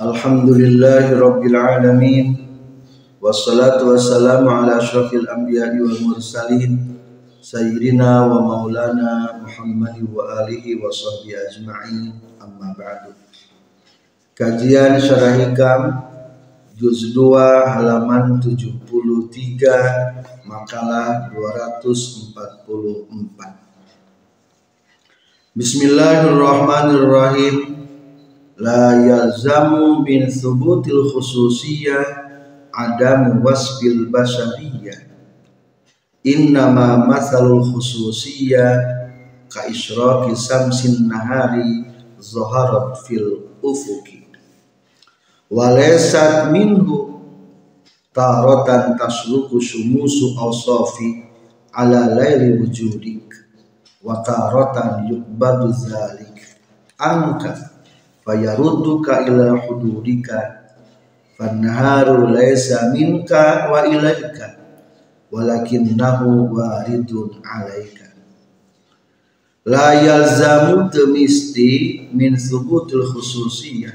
Alhamdulillahi rabbil alamin. Wassalatu wassalamu ala asyrafil anbiya'i wal mursalin sayyidina wa maulana Muhammad wa alihi wa sahbihi ajma'in amma ba'du. Kajian Syarah Hikam juz 2 halaman 73 makalah 244 Bismillahirrahmanirrahim La yalzamu min thubutil khususiyah Adam wasfil basariyah Innama mathalul khususiyah Ka isyraki samsin nahari Zaharat fil ufuki. Walesat minhu Tarotan tasluku sumusu awsafi Ala layli wujudik wa taratan yuqbadu zalik. Anka fayarudduka ila hududika fannaharu laysa minka wa ilaika walakinnahu waridun alaika. La yalzamu temisti min subutul khususiyah.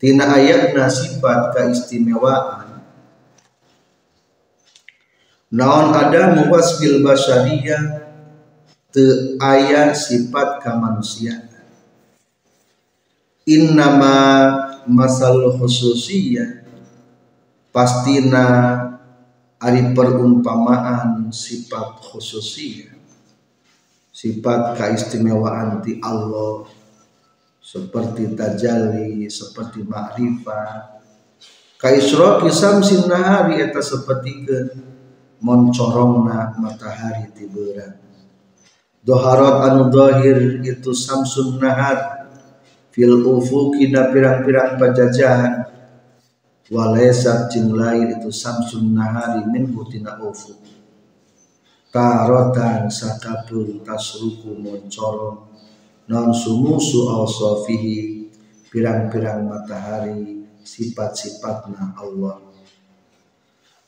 Tina ayatna sifat keistimewaan. Naon ada muwasfil basyariyah? Te aya sifat kemanusiaan innama masal khususiyah. Pastina ari perumpamaan sifat khususiyah. Sifat keistimewaan di Allah. Seperti tajalli seperti makrifat. Kaisroki samsin nahari eta ke moncorongna matahari tiburan Doharat anu dohir itu samsun nahar fil ufuki na pirang-pirang pajajahan walesat jeng lain itu samsun nahari min hutina ufuk tarotan sakabul tasruku moncorong non sumusu awsofihi pirang-pirang matahari sifat-sifatna Allah.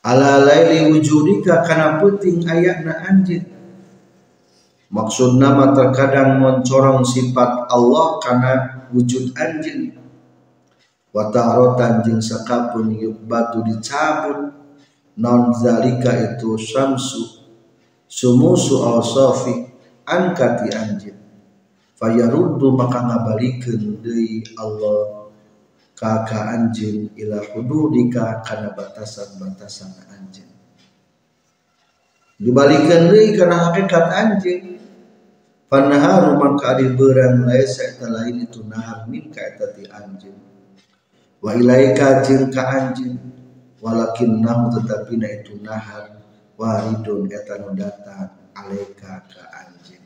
Ala laili wujudika kana puting ayatna Maksud nama terkadang mencorong sifat Allah karena wujud anjing. Watarotan jing sakapun yuk batu dicabut non zalika itu syamsu sumusu sofi angkati anjing. Fayaruddu maka ngabalikeun deui Allah kaka anjing ila hududika kana batasan-batasan anjing. Dibalikan deui karena hakikat anjing Panaharu maka ari berang laisa eta lain itu nahar min ka eta ti anjeun. Wa ilaika jeung ka anjeun walakin nahu tetapi na itu nahar waridun eta nu datang alaika ka anjeun.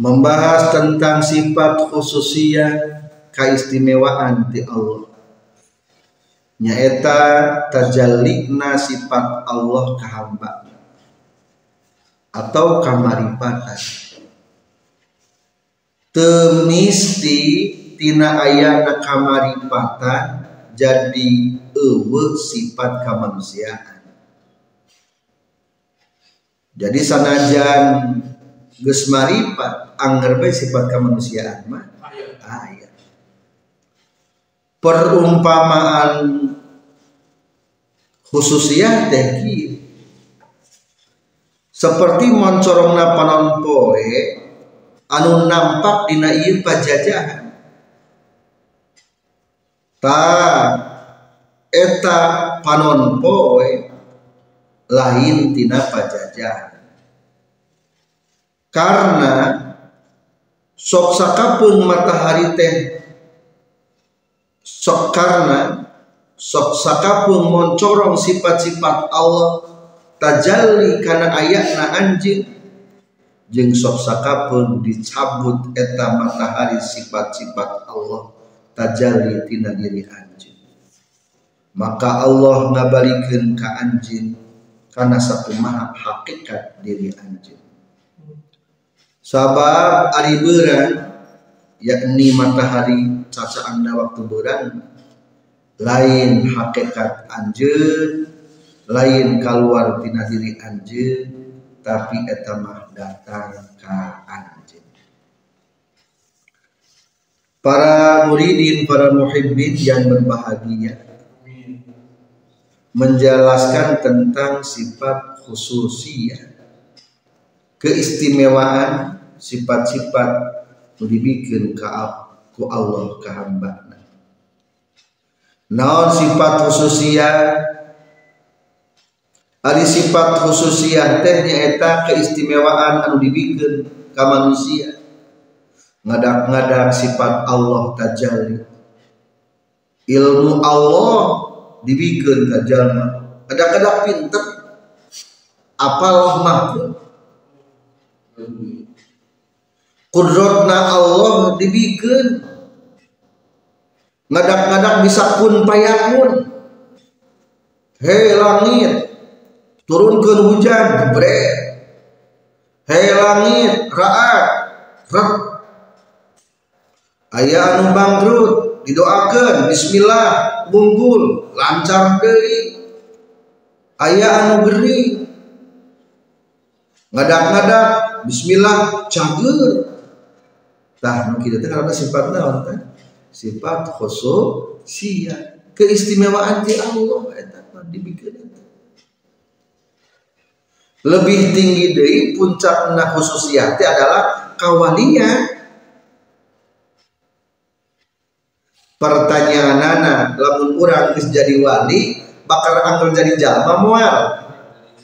Membahas tentang sifat khususiyah keistimewaan di Allah nyaeta tajallikna sifat Allah ke hamba atau kamaripatan temisti tina ayana kamaripatan jadi ewe sifat kemanusiaan. Jadi sanajan geus anggar sifat kemanusiaan mah aya. Perumpamaan khususiah teh seperti moncorongna panon poe anu nampak dina ieu pajajahan. Ta eta panon poe lain tina pajajahan. Karena sok sakapun matahari teh sok karena sok sakapun moncorong sifat-sifat Allah tajalli karena ayatna anjing. Jeung sok sakapun dicabut eta matahari sifat-sifat Allah. Tajalli tina diri anjeun maka Allah ngabalikeun ka anjeun kana sakumaha hakikat diri anjeun sabab ari beuran yakni matahari caca anda waktu beuran lain hakikat anjeun lain keluar tina diri anjeun tapi etamah datang ka anjing para muridin para muhibbin yang berbahagia menjelaskan tentang sifat khususiyah keistimewaan sifat-sifat dibikin ke Allah ke hamba naon sifat khususiyah Ari sifat khususiah teh nyaeta keistimewaan anu dibikin ka manusia. Ngadak-ngadak sifat Allah tajalli. Ilmu Allah dibikin ka jalma. Kadang-kadang pinter apalah mahfud kudrotna Allah dibikin ngadak-ngadak bisa kun payakun hei langit turunkan hujan jebret hei langit raat rak ayah anu bangkrut didoakan bismillah bunggul lancar deui ayah anu geri ngadak-ngadak bismillah cager. Tah nu kitu teh karena sifat naon teh? Sifat khususiyah keistimewaan di Allah eta dibikin lebih tinggi dari puncak nah khususiyati adalah kawalia pertanyaan nana lamun kurang jadi wali bakal angker jadi jalma mual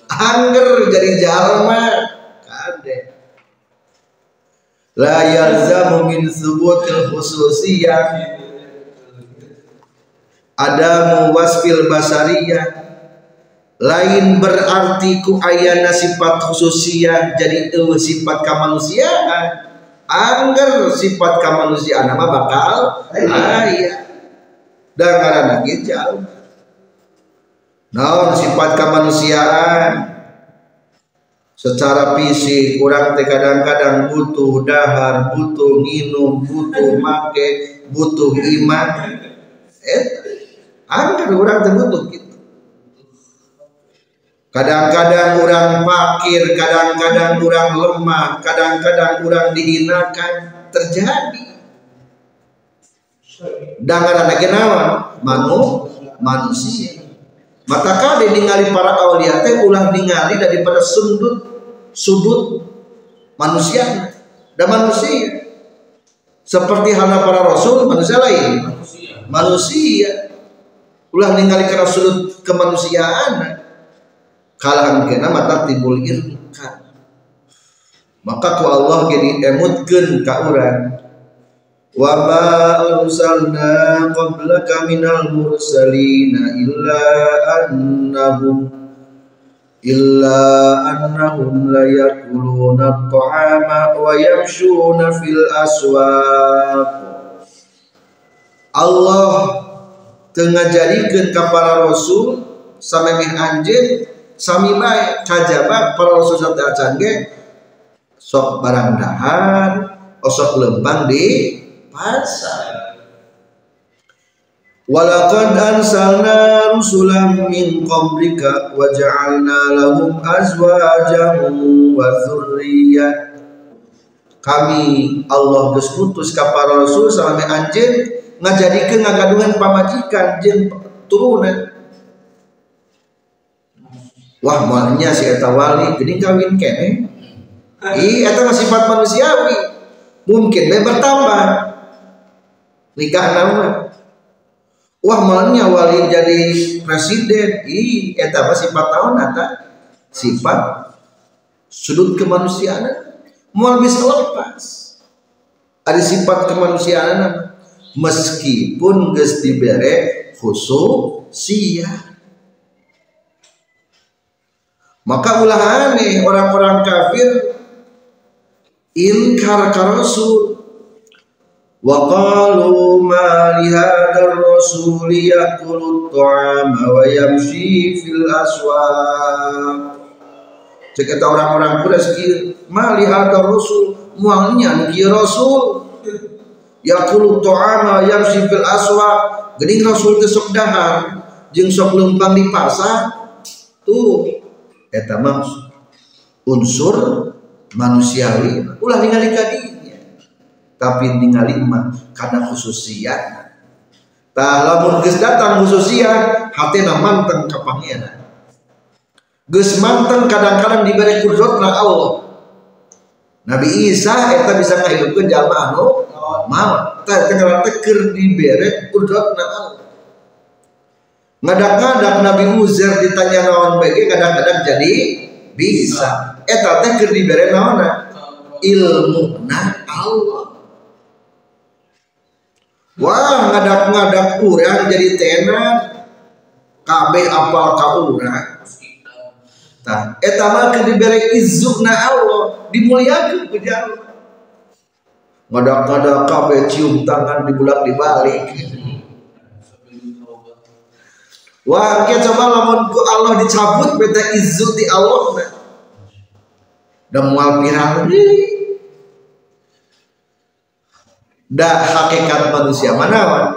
angker jadi jalma. Kade. La yalzamu min subutil khususiyah ada muwasfil basariyah lain berarti ku ayana sifat khususia jadi itu sifat kemanusiaan. Anggar sifat kemanusiaan apa bakal ayah. Dan karena jauh. Naon sifat kemanusiaan? Secara fisik kurang teh kadang-kadang butuh dahar butuh minum butuh make butuh iman. Eh anggar orang teh butuh gitu Kadang-kadang orang fakir, kadang-kadang orang lemah, kadang-kadang orang dihinakan terjadi. Dangan anak kenawa, manu manusia. Maka kade ningali para awliya teh ulah ningali daripada sudut sudut manusia dan manusia. Seperti halnya para rasul manusia lain. Manusia. manusia. Ulah ningali karena sudut kemanusiaan kalangan kena mata timbul irka. Maka ku Allah jadi emutkeun ka urang. Wa ma arsalna qablaka minal mursalina illa annahum illa annahum la yakuluna at-ta'ama wa yamshuna fil aswaq. Allah tengah jadikan para rasul sampai min sami baik kajaba para rasul sabda acan ge sok barang dahar osok lempang di pasar. Walaqad ansalna rusulan min qablika wa ja'alna lahum azwajan wa dzurriyyah Kami Allah geus putus ka para rasul salame anjeun ngajadikeun ngagadungan pamajikan jeung turunan wah malnya si eta wali jadi kawin kene iya eta masih sifat manusiawi. Mungkin dia bertambah. Nikah nama wah malnya wali jadi presiden. Iya eta masih sifat tahun eta. Sifat sudut kemanusiaan. Mau bisa lepas. Ada sifat kemanusiaan. Meskipun geus dibere khusus sia maka ulah aneh orang-orang kafir inkar ka rasul. Wa qalu ma li rasul yaqulu ta'ama wa yamshi fil aswaq. Cek eta orang-orang Quraisy kieu ma li rasul mualnya kieu rasul. Yaqulu ta'ama yamshi fil aswaq. Geuning rasul teh dahar. Jeung sok lempang di pasar tuh eta unsur manusiawi ulah ningali kadinya tapi ningali mah kada khususiat. Tah lamun geus datang khususiat hatena manteng ka pangeran geus manteng kadang-kadang diberi kudratna Allah. Nabi Isa eta bisa ngahidupkeun jalma anu mau tah tengah teker dibere kudratna Allah ngadak-ngadak Nabi Uzair ditanya naon bae kadang-kadang jadi bisa. Eta teh keur dibere naonna ilmuna Allah. Wah ngadak-ngadak urang jadi tenan kabeh apal ka urang. Tah eta mah keur dibere izukna Allah. Dimuliakeun ku ngadak-ngadak kabeh cium tangan dibulak dibalik Wah, kia coba lamun ku Allah dicabut beta izut di Allah dan mual pirang. Da hakikat manusia mana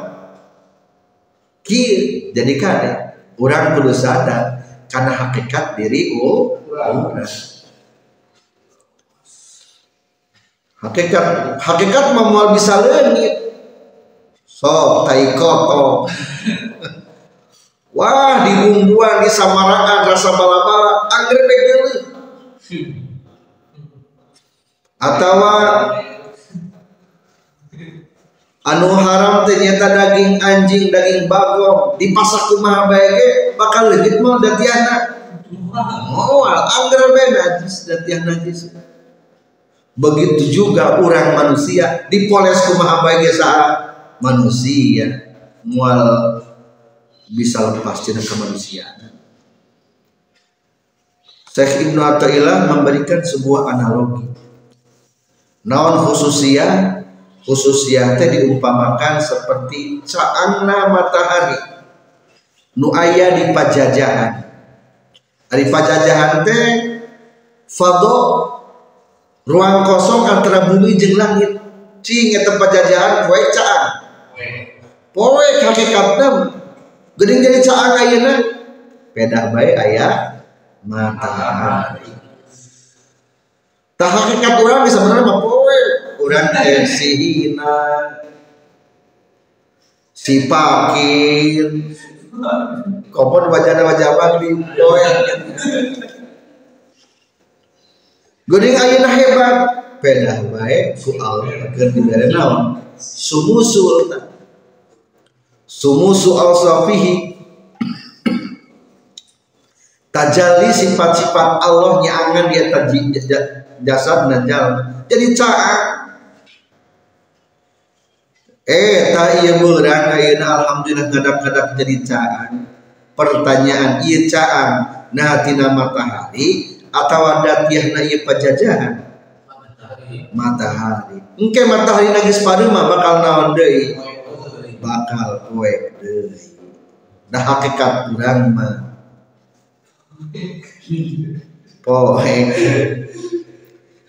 ki jadi kade orang perlu sadar karena hakikat diri oh hakikat hakikat memual bisa lengit so tai koto wah di bumbuan di samaraan rasa bala-bala anggrek begeuleuh atau anu haram ternyata daging anjing daging bagong dipasak kumaha bae bakal legit mah datiana moal anggar bae najis datian najis. Begitu juga orang manusia dipoles kumaha saat manusia. Mual bisa lepas cenah kemanusiaan. Syekh Ibnu Athaillah memberikan sebuah analogi. Naon khususia khususia teh diumpamakan seperti caangna matahari. Nu aya di pajajahan. Di pajajahan teh fado ruang kosong antara bumi jeung langit. Cing eta pajajahan poe caang poe. Hakikatna geuning jadi caang ayeuna pedah bae aya matahari tak hakikat orang bisa benar mah poe orang teh si hina. Si pakir kompon wajah wajah bang poe Geuning ayeuna hebat. Pedah bae ku Allah keur dibere naon. Sumusul sumusu al-safihi tajalli sifat-sifat Allah nyaangan dia taji jasad dan jalan jadi caang eh tak iya berang ayeuna alhamdulillah kadang-kadang jadi caang pertanyaan iya caang nah tina matahari atau ada tiah na iya pajajahan? Matahari. Engke matahari nagis padu mah bakal naon deui bakal poe deui dah hakikat urang mah poe.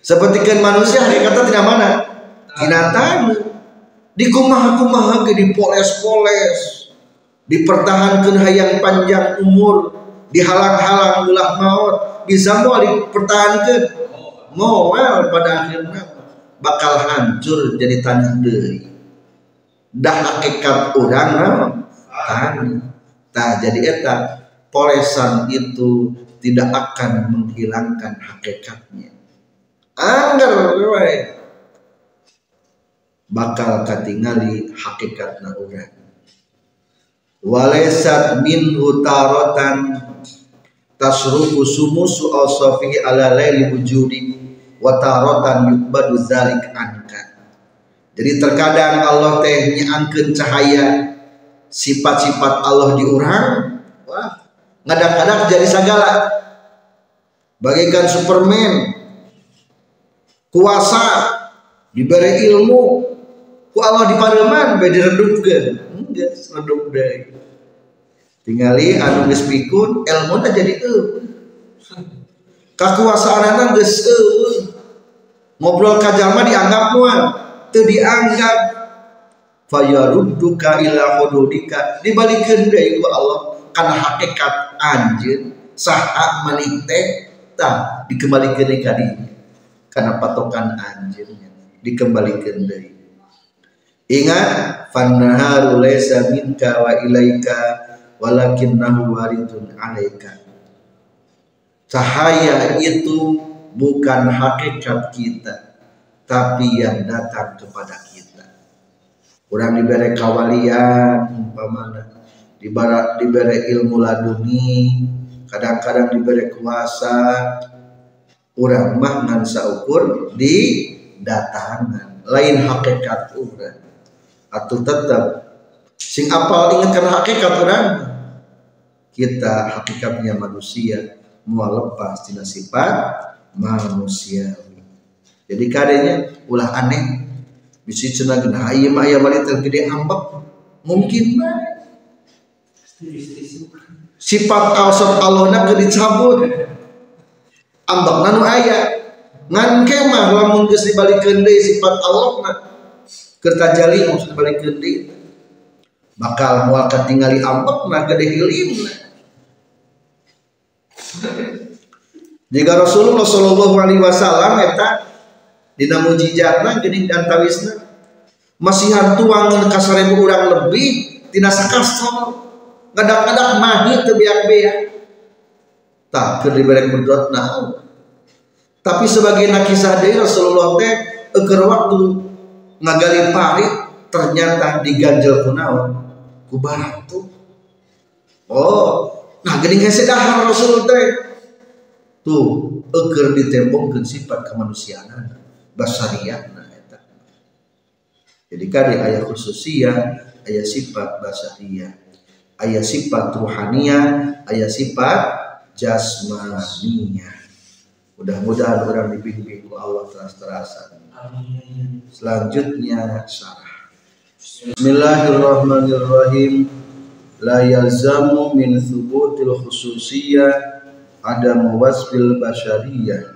Seperti manusia kata tidak mana? Tinatan di kumaha-kumaha ke dipoles-poles. Dipertahankan hayang panjang umur. Dihalang-halang ulah maut. Bisa mau dipertahankan. Moal pada akhirnya bakal hancur jadi tanah deui dah hakikat orang tanah tak jadi eta polesan itu tidak akan menghilangkan hakikatnya. Anggar wae bakal katingali hakikat urang. Walaisat min utaratan tasrufu sumusu awsafihi ala laili wujudi wa taratan yukbadu zalik anka jadi terkadang Allah teh nyaangkeun cahaya sifat-sifat Allah di urang wah ngadak-ngadak jadi segala. Bagaikan Superman kuasa diberi ilmu ku Allah di pareman beda redupkeun. Enggak redup deui tingali anu geus pikun ilmu jadi eueuh kakuasaan geus eueuh ngobrol ka jalma dianggap moal teu dianggap fayarudduka ila hududika. Dibalikeun deui ku Allah kana hakikat anjeun saha maneh teh tah dikembalikan ka dieu kana patokan anjeunnya dikembalikan deui ingat fannaharu laysa minka wa ilaika walakinnahu waridun alaika. Cahaya itu bukan hakikat kita tapi yang datang kepada kita. Kurang diberi kawalian umpamana diberi, diberi ilmu laduni kadang-kadang diberi kuasa. Orang mah ngan saukur di datangan. Lain hakikat orang. Atau tetap sing apal ingat karena hakikat orang kita hakikatnya manusia mau lepas tidak sifat manusia jadi kadenya ulah aneh. Bisa cina gena ayah mah ayah balik tergede ambek mungkin baik sifat awsat Allah nak dicabut. Ambek nanu ayah ngan kemah lamun geus dibalikeun deui sifat Allah nak kerta jali maksud dibalikeun deui. Bakal moal katingali ambek na gede hilimna jika Rasulullah Shallallahu Alaihi Wasallam eta dina mujizatna geuning antawisna. Masih hantuangan kasarebu urang lebih tina sakasal ngadak-ngadak mahi teu beak-beak. Tak keur diberi kudrat nah tapi sebagai nakisah dari Rasulullah teh eker waktu ngagali parit ternyata diganjel kunaon ku batu oh nah gini sedahar Rasul teh. Tuh eker ditembongkeun sifat kemanusiaan basariah nah eta. Jadi kade ayat khususiyah ayat sifat basariah ayat sifat ruhaniyah ayat sifat jasmaniyah. Mudah-mudahan orang dibimbing ku Allah teras-terasan selanjutnya syarah. Bismillahirrahmanirrahim. La yalzamu min thubutil khususiyah ada wasfil basyariyah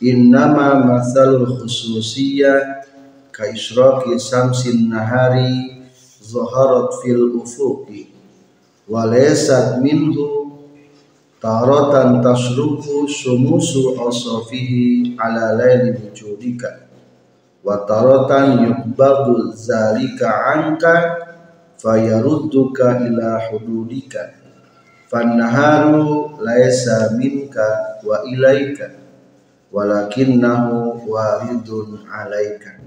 innama masalul khususiyah ka isyraqi samsin nahari zaharat fil ufuqi. Wa laysat minhu taratan tasruku sumusu asafihi ala laili wujudika. Wa taratan yukbadu zalika anka fayarudduka ila hududika. Fannaharu laisa minka wa ilaika walakinnahu waridun alaika.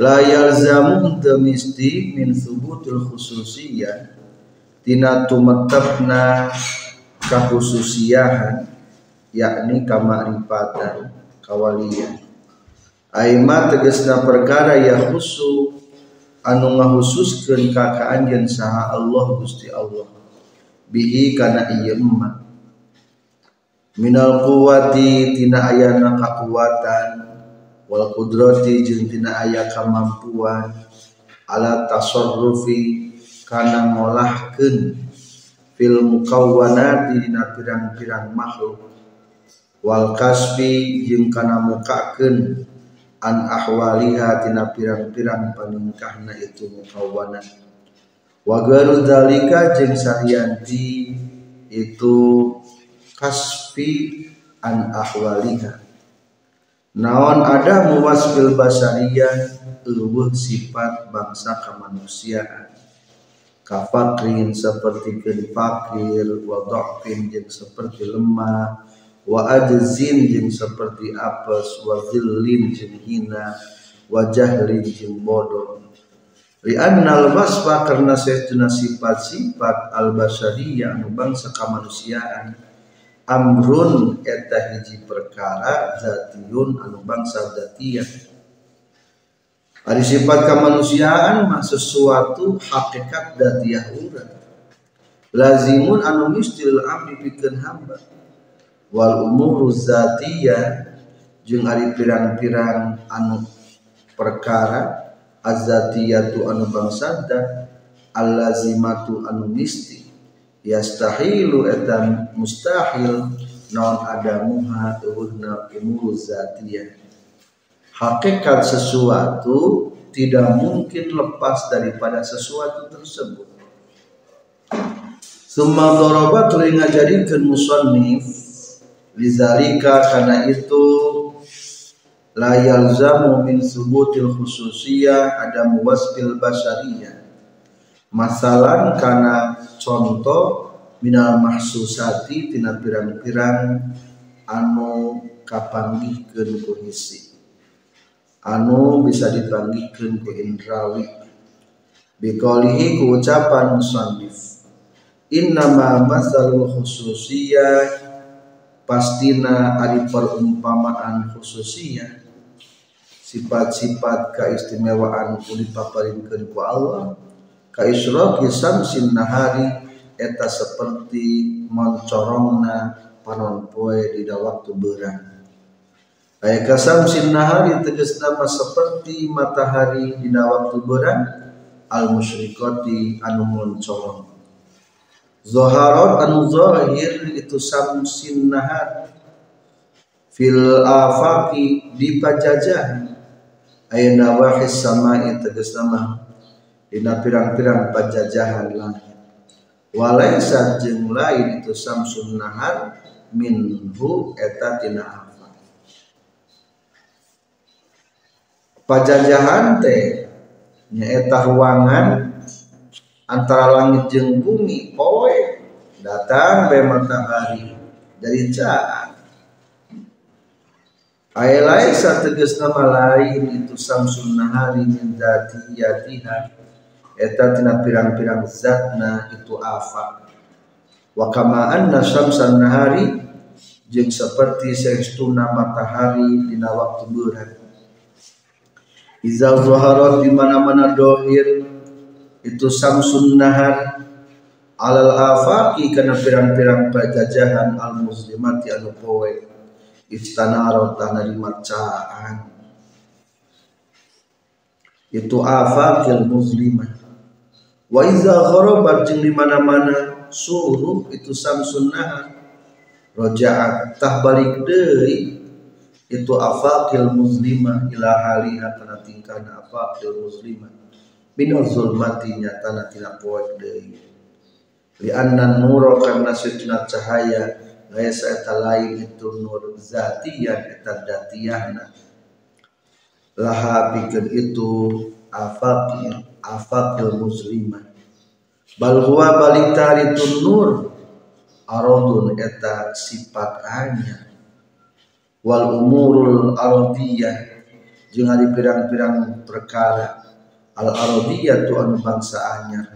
La yalzamu temisti min thubutul khususiyah. Tina tumetepna kahususiyahan yakni kamarifatan kawalian. Aima tegesna perkara ya khusu anu ngahususkeun ka kaanjeun saha Allah Gusti Allah. Bihi kana iya emak minal kuwati tina ayana kakuatan. Wal kudrati jeung tina aya kemampuan ala tasarrufi kana ngolahkeun fil mukawwanati dina pirang-pirang makhluk. Wal kasfi jeung kana mukakeun an ahwaliha tina pirang-pirang paningkahna itu mukawwanat wa garu dalika jeung itu kasfi an ahwaliha. Naon ada muwasfil basariyah? Eueuh sifat bangsa kemanusiaan. Kafakrin seperti fakir wa dhafin jeung seperti lemah wa ajzin jeung seperti apes wa zillin jeung hina wa jahlin jeung bodoh Li'annal wasfa karena sehtuna sifat-sifat al-basyariyah anu bangsa kemanusiaan amrun eta hiji perkara zatiyun anu bangsa zatiyah. Ari sifat kemanusiaan mah sesuatu hakikat datiyah urang. Lazimun anu mistil abdi pikeun hamba. Wal umuru zatiyah jeung ari pirang-pirang anu perkara azatiyatu anu bangsada allazimatu anu misti yastahilu etam mustahil. Non ada muha tuhurna umur zatiyah. Hakikat sesuatu tidak mungkin lepas daripada sesuatu tersebut. Summa doroba tuluy ngajadikeun musannif. Lizalika karena itu la yalzamu min subutil khususiyah ada muwasbil basyariyah masalan karena contoh minal mahsusati tina pirang-pirang anu kapanggihkeun ku hisi anu bisa dipanggihkeun ku indrawi. Biqaulihi ku ucapan musannif innama masalul khususiyah pastina ari perumpamaan khususiyah sifat-sifat keistimewaan kulit paparinkeun ku Allah ka isyraqi samsin nahari eta seperti moncorongna panon poe di waktu berang Aya kasamsin nahari tegas nama seperti matahari di waktu berang al musyrikati anu moncorong Zoharot anu zohir itu samsin nahar fil afaki di pajajahan ayana wahis sama tegas nama dina pirang-pirang pajajahan langit. Walaisa jeung lain itu samsun nahar minhu eta tina afak pajajahan teh nyaeta ruangan antara langit jeng bumi poe datang be matahari dari caan Ayat lain tegas nama lain itu samsun nahari min yatiha eta tina pirang-pirang zatna itu afak wa kama anna syamsan nahari jeung seperti saestuna matahari dina waktu beurang Iza zaharat di mana-mana dohir itu samsun nahar. Alal afaki kana pirang-pirang pajajahan al muslimati anu poe. Istanaro tanah di macaan itu afakil muslimah wa iza gharabat jeung di mana-mana suruh itu samsun nahar roja'at tah balik deui. Itu afakil muslimah ila haliha kana tingkahna afakil muslimah minal zulmati nyatana tina poek deui. Li anna nuro karena sutuna cahaya laisa eta lain itu nur zatiyah eta datiyahna laha pikeun itu afaqi afaqil muslimah bal huwa balitari nur. Aradun eta sifat hanya. Wal umurul aradiyah. Jeung ari pirang-pirang perkara. Al tu anu bangsa anyar.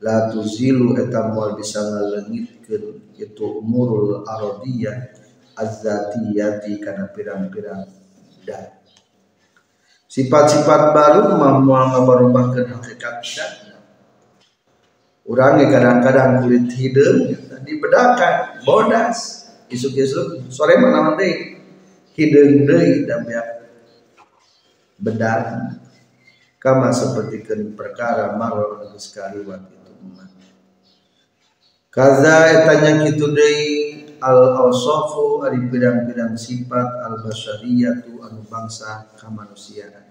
La tuzilu eta moal bisa ngalengitkeun itu umurul aradiyah. Azzatiyati kana pirang-pirang dan sifat-sifat baru mah moal ngabarubahkeun hakikat zatna urang kadang-kadang kulit hidung dibedakan bodas. Isuk-isuk sore mana deui hidung deui dan bedak. Kama seperti perkara maror sekali waktu itu kaza etanya kitu deui al awsafu ari pirang-pirang sifat al basyariyatu anu bangsa kamanusiaan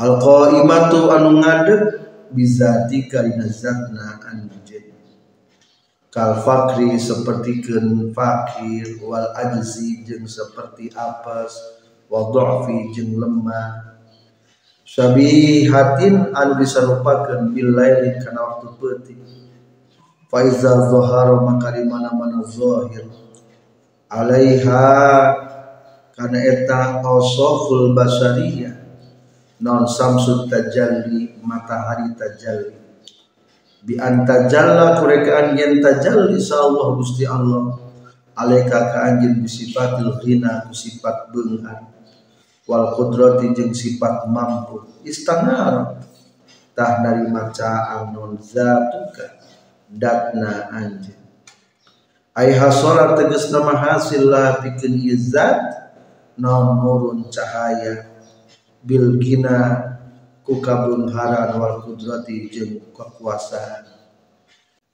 al qaimatu anu ngadeg bizati karina zatna anjeun kal fakri seperti ken fakir wal ajzi jeung seperti apes wa dha'fi jeung lemah. Syabihatin anu disarupakeun bil laili kana waktu peuting fa iza zahara maka di mana-mana zahir alaiha kana eta ausaful basariyah non samsud tajalli matahari tajalli. Bi antajalla kurekaan yen tajalli Allah Gusti Allah. Alaika ka anjeun bisifatil ghina ku wal kudrati jeung sifat mampu. Istanar tah dari maca anon zatuka datna anjeun ai hasolat tegas nama hasil lah pikeun ieu zat non nurun cahaya. Bil gina ku kabungharan wal kudrati jeung kekuasaan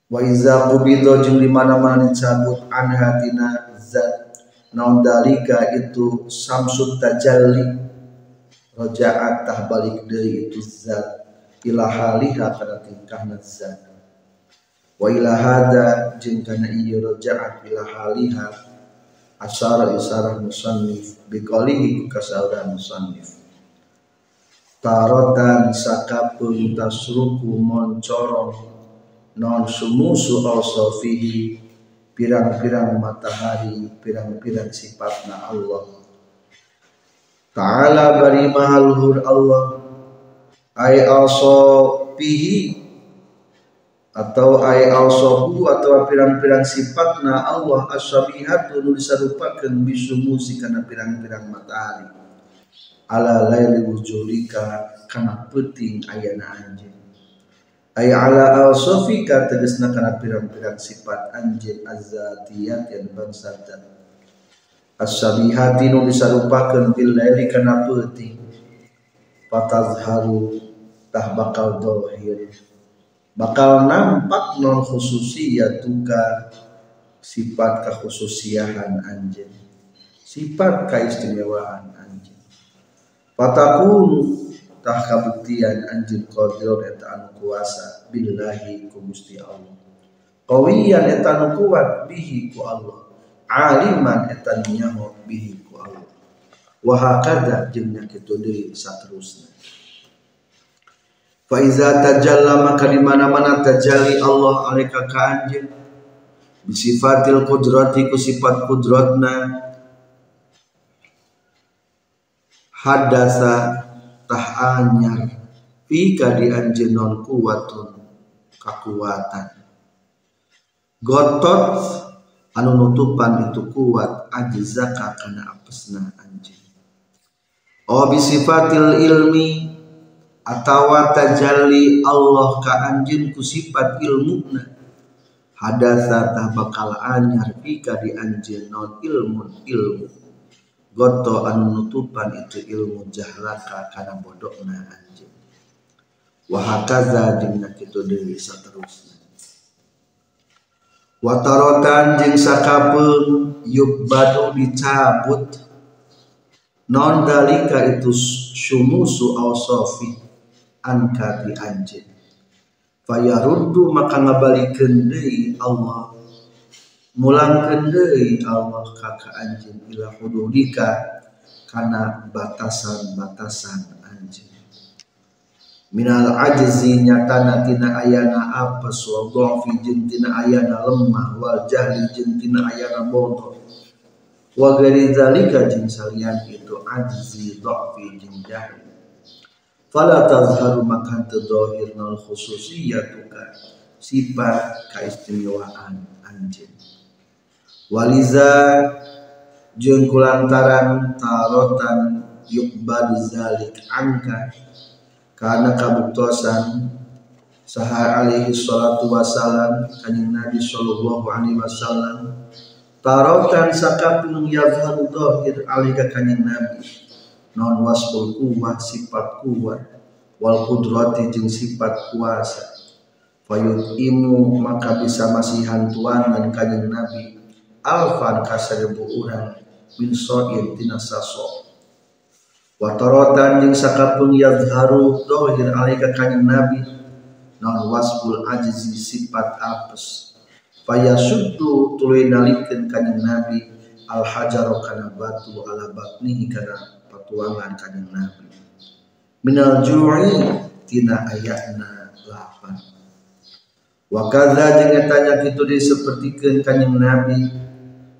wa iza qubido jeung di mana-mana dicabut an hatina zat. Naon dalika itu samsut tajalli. Rojaat tah balik deui itu zat. Ila haliha kana tingkahna zat wa ila hada jeung kana ieu rojaat ila haliha asyara isarah musannif biqalihi kasaura musannif. Tarotan sakapun tasruku moncorong non sumusu awsafihi pirang-pirang matahari pirang-pirang sifatna Allah. Ta'ala bari mahaluhur Allah ay awsafihi atau ay awsafu atau pirang-pirang sifatna Allah asyabihatu nu disarupakeun bisumusi kana pirang-pirang matahari. Ala laili wujudika kana peuting ayana anjeun ay ala al-sofika tegesna kana pirang-pirang sifat anjin azatiyat yang bangsatan. As-sabihati nu disarupakeun bil laili kana peuting patazharu tah bakal dohir bakal nampak non khususiyatuka sifat kekhususiahan anjin sifat keistimewaan anjin patakun tah kabuktian anjing qadir eta anu kuasa billahi ku Gusti Allah. Qawiyan eta anu kuat bihi ku Allah. Aliman eta nyaho bihi ku Allah. Wa hakada jeung nya kitu deui saterusna fa iza tajalla maka di mana-mana tajalli Allah alika ka anjeun bisifatil qudrati ku sifat kudratna. Hadasa tah anyar. Pika di anjenon kuwatun kakuatan gotot anu nutupan itu kuat ajizaka kana apesna anjing. Oh bisifatil ilmi atawa tajalli Allah ka anjin ku sifat ilmuna hadasa tah bakal anyar pika di anjeun non ilmun ilmu. Goto anu nutupan itu ilmu jahlaka karena bodohna anjing. Wahakaza jeung kitu deui saterusna. Watarotan jeung sakapeung yubadu dicabut. Non dalika itu syumusu awsofi angka di anjing. Fayaruddu maka ngabalikeun deui Allah. Mulang deui Allah kaka anjing ila hududika karena batasan-batasan anjing. Minal ajzi nyatana tina ayana apa wa dhafi jeung tina ayana lemah wal jahli jeung tina ayana bodoh. Wa gari zalika jeung salian itu ajzi dhafi jeung jahli fala tazharu makan tadhahir nal khususiyatuka. Sifat keistimewaan anjing. Waliza jeung kulantaran tarotan yukbadu zalik angka karena kabuktosan saha alaihi salatu wasalam kanjeng Nabi sallallahu alaihi wasallam tarotan sakapun yazharu dhahir alika kanjeng Nabi non wasbul kuwah sifat kuwah wal kudrati jeung sifat kuasa. Fayut imu maka bisa masihan tuan dan kanjeng Nabi. Alfan kasaribu urang min so'in tina saso. Watorotan jeung sakapun yadharu dohir alika kanjeng nabi. Non wasbul ajzi sifat apes. Fayasuddu tuluy nalikeun kanjeng nabi. Al hajaro kana batu ala batnihi kana patuangan kanjeng nabi. Minal ju'i tina ayatna lapan. Wa kadza jeung eta nya kitu disapertikeun kanjeng nabi.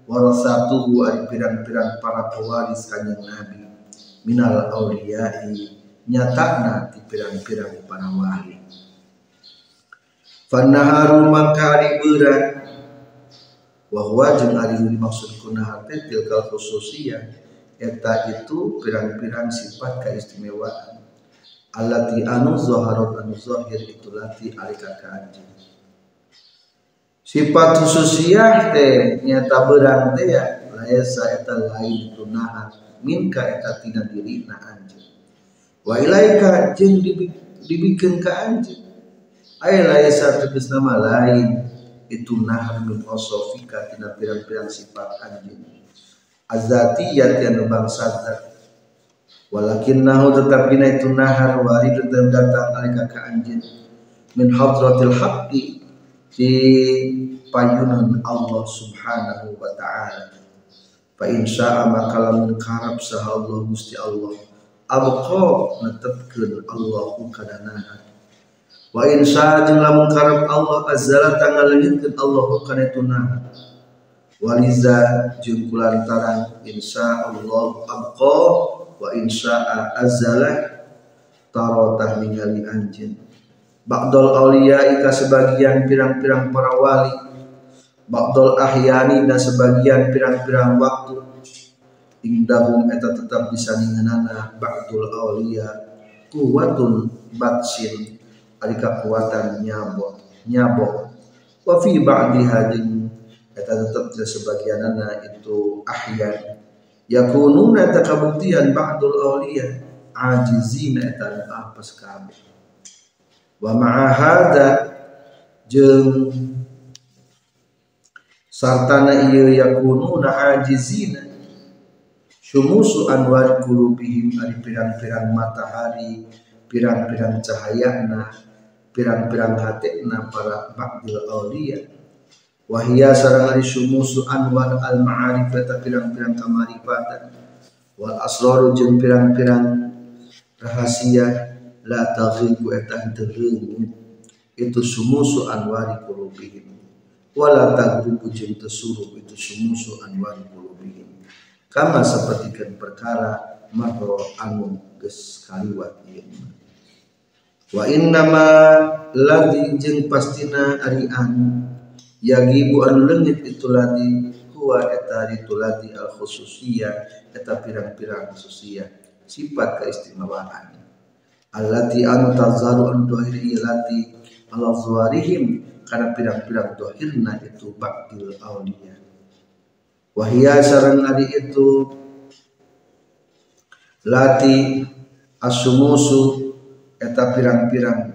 Warasatuhu ari pirang-pirang para pewaris kanjeng Nabi. Minal auliyai nyatana di pirang-pirang para wali. Fanaharu maka ari beurang wahwa jeung ari dimaksud kunahar teh tilkal khususiyah eta itu pirang-pirang sifat keistimewaan. Allati anu zaharat anu zahir itu lati alika ka anjeun sifat khususiyah teh nyata berang teh ya laisa eta lain itu nahan minka eta tina diri na anjeun wa ilaika dibikin ka anjeun ay laisa tegas nama lain itu nahar min osofika tina pirang-pirang sifat anjeun azatiyat yang bangsa walakin nahu tetap bina itu nahar warid datang alika ka anjeun min hadratil haqqi di payunan Allah subhanahu wa ta'ala. Fa insya maka lamun karab sah Allah Gusti Allah. Abqa netepkeun Allah kadana wa insya jeung lamun karab Allah azala tangaleungkeun Allah kana tunaha waliza jeung kulantaran insya Allah abqa wa insya azala tarotah ningali anjeun. Ba'dol aulia ika sebagian pirang-pirang para wali. Ba'dol ahyani dan sebagian pirang-pirang waktu. Indahum eta tetap bisa ninganana Ba'dol aulia Kuwatun batsin. Ada kekuatan nyabok Nyabok Wa fi ba'di hajin Eta tetap sebagian anak itu ahyan. Yakununa eta kabuktian Ba'dol aulia Ajizina eta apa sekabeh wa ma'ahada jeung sartana ieu yakununa ajizina. Syumusu anwar qulubihim ari pirang-pirang matahari pirang-pirang cahayana pirang-pirang hatena para ba'dil auliya wahia sarang ari syumusu anwar al ma'arifata pirang-pirang kamarifatan. Wal asraru jeung pirang-pirang rahasia la taghibu eta henteu itu sumusu anwari qulubihim. Wala tagribu jeung tesuruh itu sumusu anwari qulubihim. Kama sapertikeun perkara marro anu geus kaliwat ieu. Wa innama ladzi jeung pastina ari anu yagibu anu itu ladzi huwa eta itu ladzi al khususiyah eta pirang-pirang khususiyah sifat keistimewaan allati anu tazaru an dohiri ilati ala zuwarihim karena pirang-pirang dohirna itu baktil awliya. Wahia sarang adi itu lati asumusu eta pirang-pirang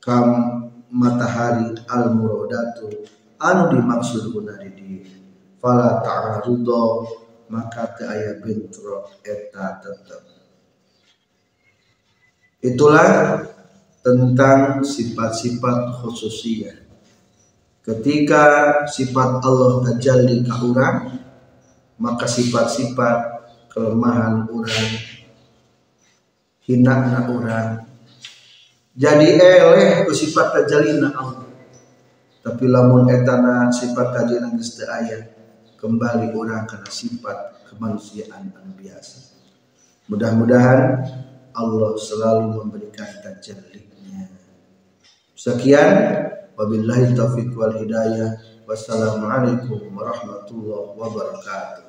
kam matahari al murodatu anu dimaksud guna di fala ta'arudo maka te aya bentrok eta tetep Itulah tentang sifat-sifat khususiyah. Ketika sifat Allah tajalli ke orang, maka sifat-sifat kelemahan orang, hina orang, jadi eleh ke sifat tajallina Allah. Tapi lamun etana sifat tajallina geus ayat, kembali orang karena sifat kemanusiaan yang biasa. Mudah-mudahan Allah selalu memberikan tajallinya. Sekian wabillahi taufiq wal hidayah. Wassalamualaikum warahmatullahi wabarakatuh.